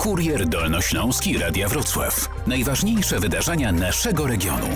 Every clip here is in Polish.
Kurier Dolnośląski Radia Wrocław. Najważniejsze wydarzenia naszego regionu.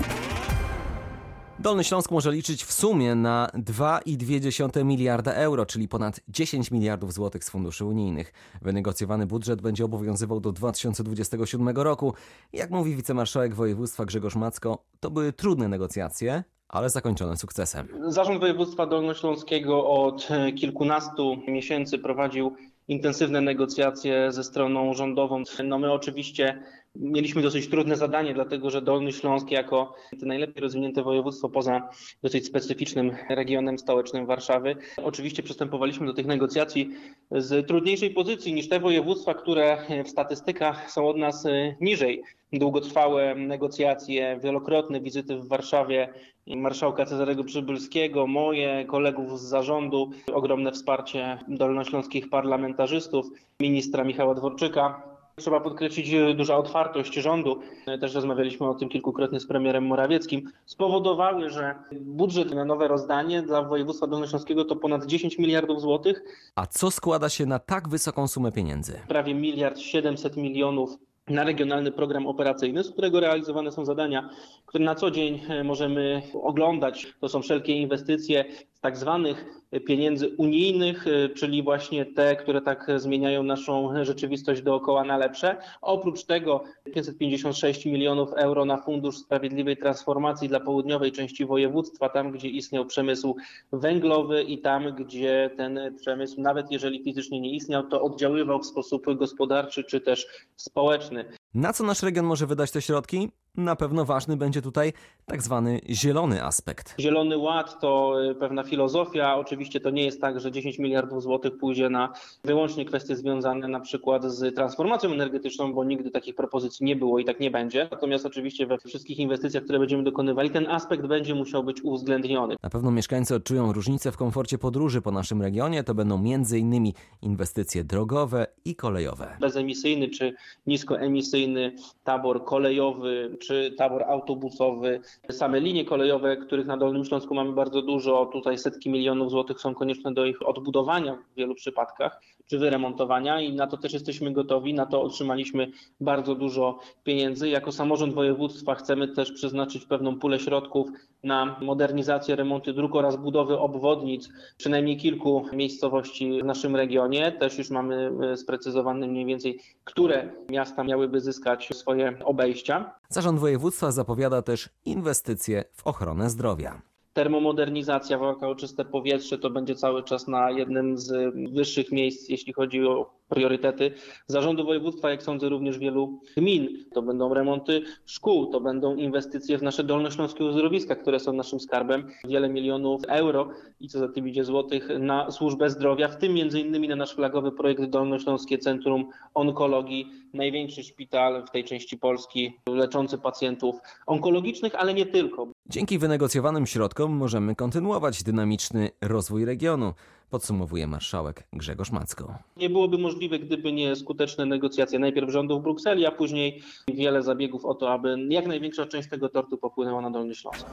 Dolny Śląsk może liczyć w sumie na 2,2 miliarda euro, czyli ponad 10 miliardów złotych z funduszy unijnych. Wynegocjowany budżet będzie obowiązywał do 2027 roku. Jak mówi wicemarszałek województwa Grzegorz Macko, to były trudne negocjacje, ale zakończone sukcesem. Zarząd Województwa Dolnośląskiego od kilkunastu miesięcy prowadził intensywne negocjacje ze stroną rządową. No my oczywiście mieliśmy dosyć trudne zadanie, dlatego że Dolny Śląsk jako najlepiej rozwinięte województwo poza dosyć specyficznym regionem stołecznym Warszawy, oczywiście przystępowaliśmy do tych negocjacji z trudniejszej pozycji niż te województwa, które w statystykach są od nas niżej. Długotrwałe negocjacje, wielokrotne wizyty w Warszawie marszałka Cezarego Przybylskiego, moje, kolegów z zarządu, ogromne wsparcie dolnośląskich parlamentarzystów, ministra Michała Dworczyka. Trzeba podkreślić duża otwartość rządu, też rozmawialiśmy o tym kilkukrotnie z premierem Morawieckim, spowodowały, że budżet na nowe rozdanie dla województwa dolnośląskiego to ponad 10 miliardów złotych. A co składa się na tak wysoką sumę pieniędzy? Prawie miliard 700 milionów na regionalny program operacyjny, z którego realizowane są zadania, które na co dzień możemy oglądać. To są wszelkie inwestycje tak zwanych pieniędzy unijnych, czyli właśnie te, które tak zmieniają naszą rzeczywistość dookoła na lepsze. Oprócz tego 556 milionów euro na Fundusz Sprawiedliwej Transformacji dla południowej części województwa, tam gdzie istniał przemysł węglowy i tam gdzie ten przemysł, nawet jeżeli fizycznie nie istniał, to oddziaływał w sposób gospodarczy czy też społeczny. Na co nasz region może wydać te środki? Na pewno ważny będzie tutaj tak zwany zielony aspekt. Zielony Ład to pewna filozofia. Oczywiście to nie jest tak, że 10 miliardów złotych pójdzie na wyłącznie kwestie związane na przykład z transformacją energetyczną, bo nigdy takich propozycji nie było i tak nie będzie. Natomiast oczywiście we wszystkich inwestycjach, które będziemy dokonywali, ten aspekt będzie musiał być uwzględniony. Na pewno mieszkańcy odczują różnicę w komforcie podróży po naszym regionie. To będą m.in. inwestycje drogowe i kolejowe. Bezemisyjny czy niskoemisyjny tabor kolejowy czy tabor autobusowy, same linie kolejowe, których na Dolnym Śląsku mamy bardzo dużo, tutaj setki milionów złotych są konieczne do ich odbudowania w wielu przypadkach, czy wyremontowania i na to też jesteśmy gotowi, na to otrzymaliśmy bardzo dużo pieniędzy. Jako samorząd województwa chcemy też przeznaczyć pewną pulę środków na modernizację, remonty dróg oraz budowy obwodnic przynajmniej kilku miejscowości w naszym regionie. Też już mamy sprecyzowane mniej więcej, które miasta miałyby zyskać swoje obejścia. Zarząd województwa zapowiada też inwestycje w ochronę zdrowia. Termomodernizacja, walka o czyste powietrze to będzie cały czas na jednym z wyższych miejsc, jeśli chodzi o priorytety zarządu województwa, jak sądzę również wielu gmin. To będą remonty szkół, to będą inwestycje w nasze dolnośląskie uzdrowiska, które są naszym skarbem. Wiele milionów euro i co za tym idzie złotych na służbę zdrowia, w tym między innymi na nasz flagowy projekt Dolnośląskie Centrum Onkologii, największy szpital w tej części Polski leczący pacjentów onkologicznych, ale nie tylko. Dzięki wynegocjowanym środkom możemy kontynuować dynamiczny rozwój regionu, podsumowuje marszałek Grzegorz Macko. Nie byłoby możliwe, gdyby nie skuteczne negocjacje najpierw rządu w Brukseli, a później wiele zabiegów o to, aby jak największa część tego tortu popłynęła na Dolny Śląsk.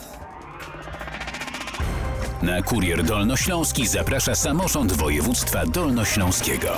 Na Kurier Dolnośląski zaprasza samorząd województwa dolnośląskiego.